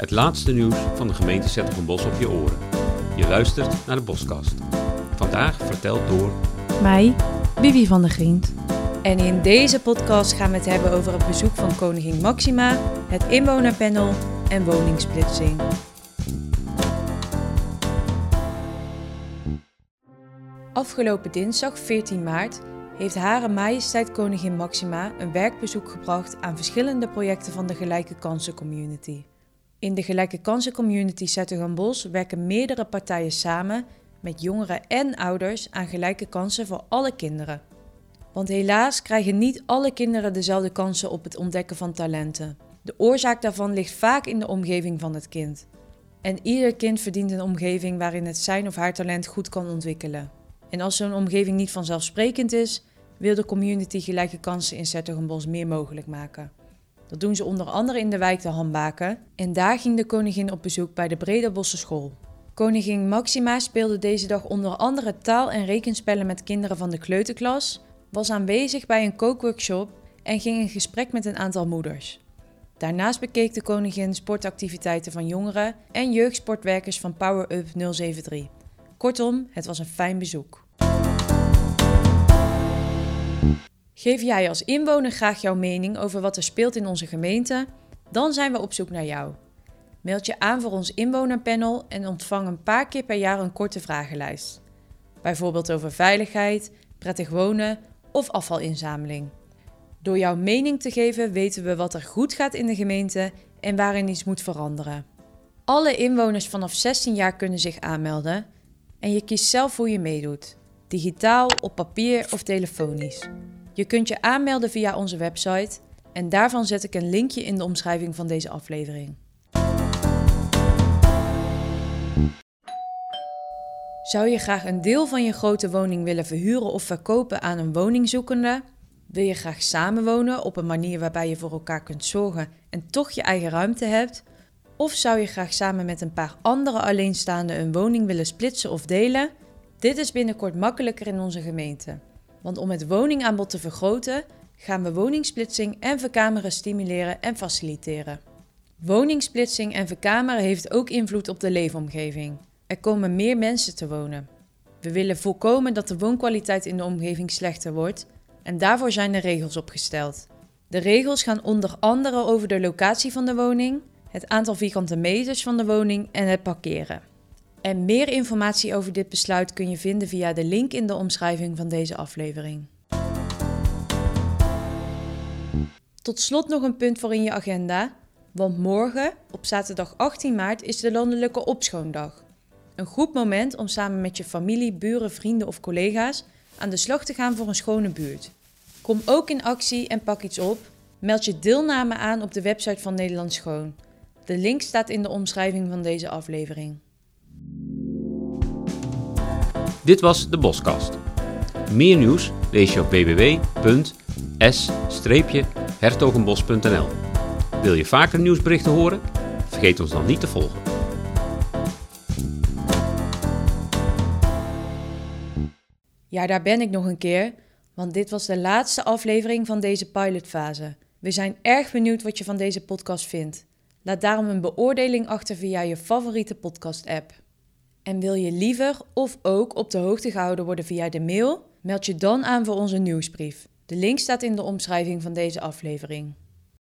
Het laatste nieuws van de gemeente Bos op je oren. Je luistert naar de Boskast. Vandaag verteld door... Mij, Bibi van der Grient. En in deze podcast gaan we het hebben over het bezoek van koningin Maxima, het inwonerpanel en woningsplitsing. Afgelopen dinsdag 14 maart heeft Hare Majesteit Koningin Maxima een werkbezoek gebracht aan verschillende projecten van de Gelijke Kansen Community. In de Gelijke Kansen Community Bos werken meerdere partijen samen met jongeren en ouders aan gelijke kansen voor alle kinderen. Want helaas krijgen niet alle kinderen dezelfde kansen op het ontdekken van talenten. De oorzaak daarvan ligt vaak in de omgeving van het kind. En ieder kind verdient een omgeving waarin het zijn of haar talent goed kan ontwikkelen. En als zo'n omgeving niet vanzelfsprekend is, wil de community gelijke kansen in Zettergenbos meer mogelijk maken. Dat doen ze onder andere in de wijk de Hambaken en daar ging de koningin op bezoek bij de Brederbosse school. Koningin Maxima speelde deze dag onder andere taal- en rekenspellen met kinderen van de kleuterklas, was aanwezig bij een kookworkshop en ging in gesprek met een aantal moeders. Daarnaast bekeek de koningin sportactiviteiten van jongeren en jeugdsportwerkers van Power Up 073. Kortom, het was een fijn bezoek. Geef jij als inwoner graag jouw mening over wat er speelt in onze gemeente? Dan zijn we op zoek naar jou. Meld je aan voor ons inwonerpanel en ontvang een paar keer per jaar een korte vragenlijst. Bijvoorbeeld over veiligheid, prettig wonen of afvalinzameling. Door jouw mening te geven weten we wat er goed gaat in de gemeente en waarin iets moet veranderen. Alle inwoners vanaf 16 jaar kunnen zich aanmelden en je kiest zelf hoe je meedoet: digitaal, op papier of telefonisch. Je kunt je aanmelden via onze website en daarvan zet ik een linkje in de omschrijving van deze aflevering. Zou je graag een deel van je grote woning willen verhuren of verkopen aan een woningzoekende? Wil je graag samenwonen op een manier waarbij je voor elkaar kunt zorgen en toch je eigen ruimte hebt? Of zou je graag samen met een paar andere alleenstaanden een woning willen splitsen of delen? Dit is binnenkort makkelijker in onze gemeente. Want om het woningaanbod te vergroten, gaan we woningsplitsing en verkameren stimuleren en faciliteren. Woningsplitsing en verkameren heeft ook invloed op de leefomgeving. Er komen meer mensen te wonen. We willen voorkomen dat de woonkwaliteit in de omgeving slechter wordt en daarvoor zijn er regels opgesteld. De regels gaan onder andere over de locatie van de woning, het aantal vierkante meters van de woning en het parkeren. En meer informatie over dit besluit kun je vinden via de link in de omschrijving van deze aflevering. Tot slot nog een punt voor in je agenda, want morgen, op zaterdag 18 maart, is de landelijke opschoondag. Een goed moment om samen met je familie, buren, vrienden of collega's aan de slag te gaan voor een schone buurt. Kom ook in actie en pak iets op. Meld je deelname aan op de website van Nederland Schoon. De link staat in de omschrijving van deze aflevering. Dit was de Boskast. Meer nieuws lees je op www.s-hertogenbos.nl. Wil je vaker nieuwsberichten horen? Vergeet ons dan niet te volgen. Ja, daar ben ik nog een keer, want dit was de laatste aflevering van deze pilotfase. We zijn erg benieuwd wat je van deze podcast vindt. Laat daarom een beoordeling achter via je favoriete podcast-app. En wil je liever of ook op de hoogte gehouden worden via de mail? Meld je dan aan voor onze nieuwsbrief. De link staat in de omschrijving van deze aflevering.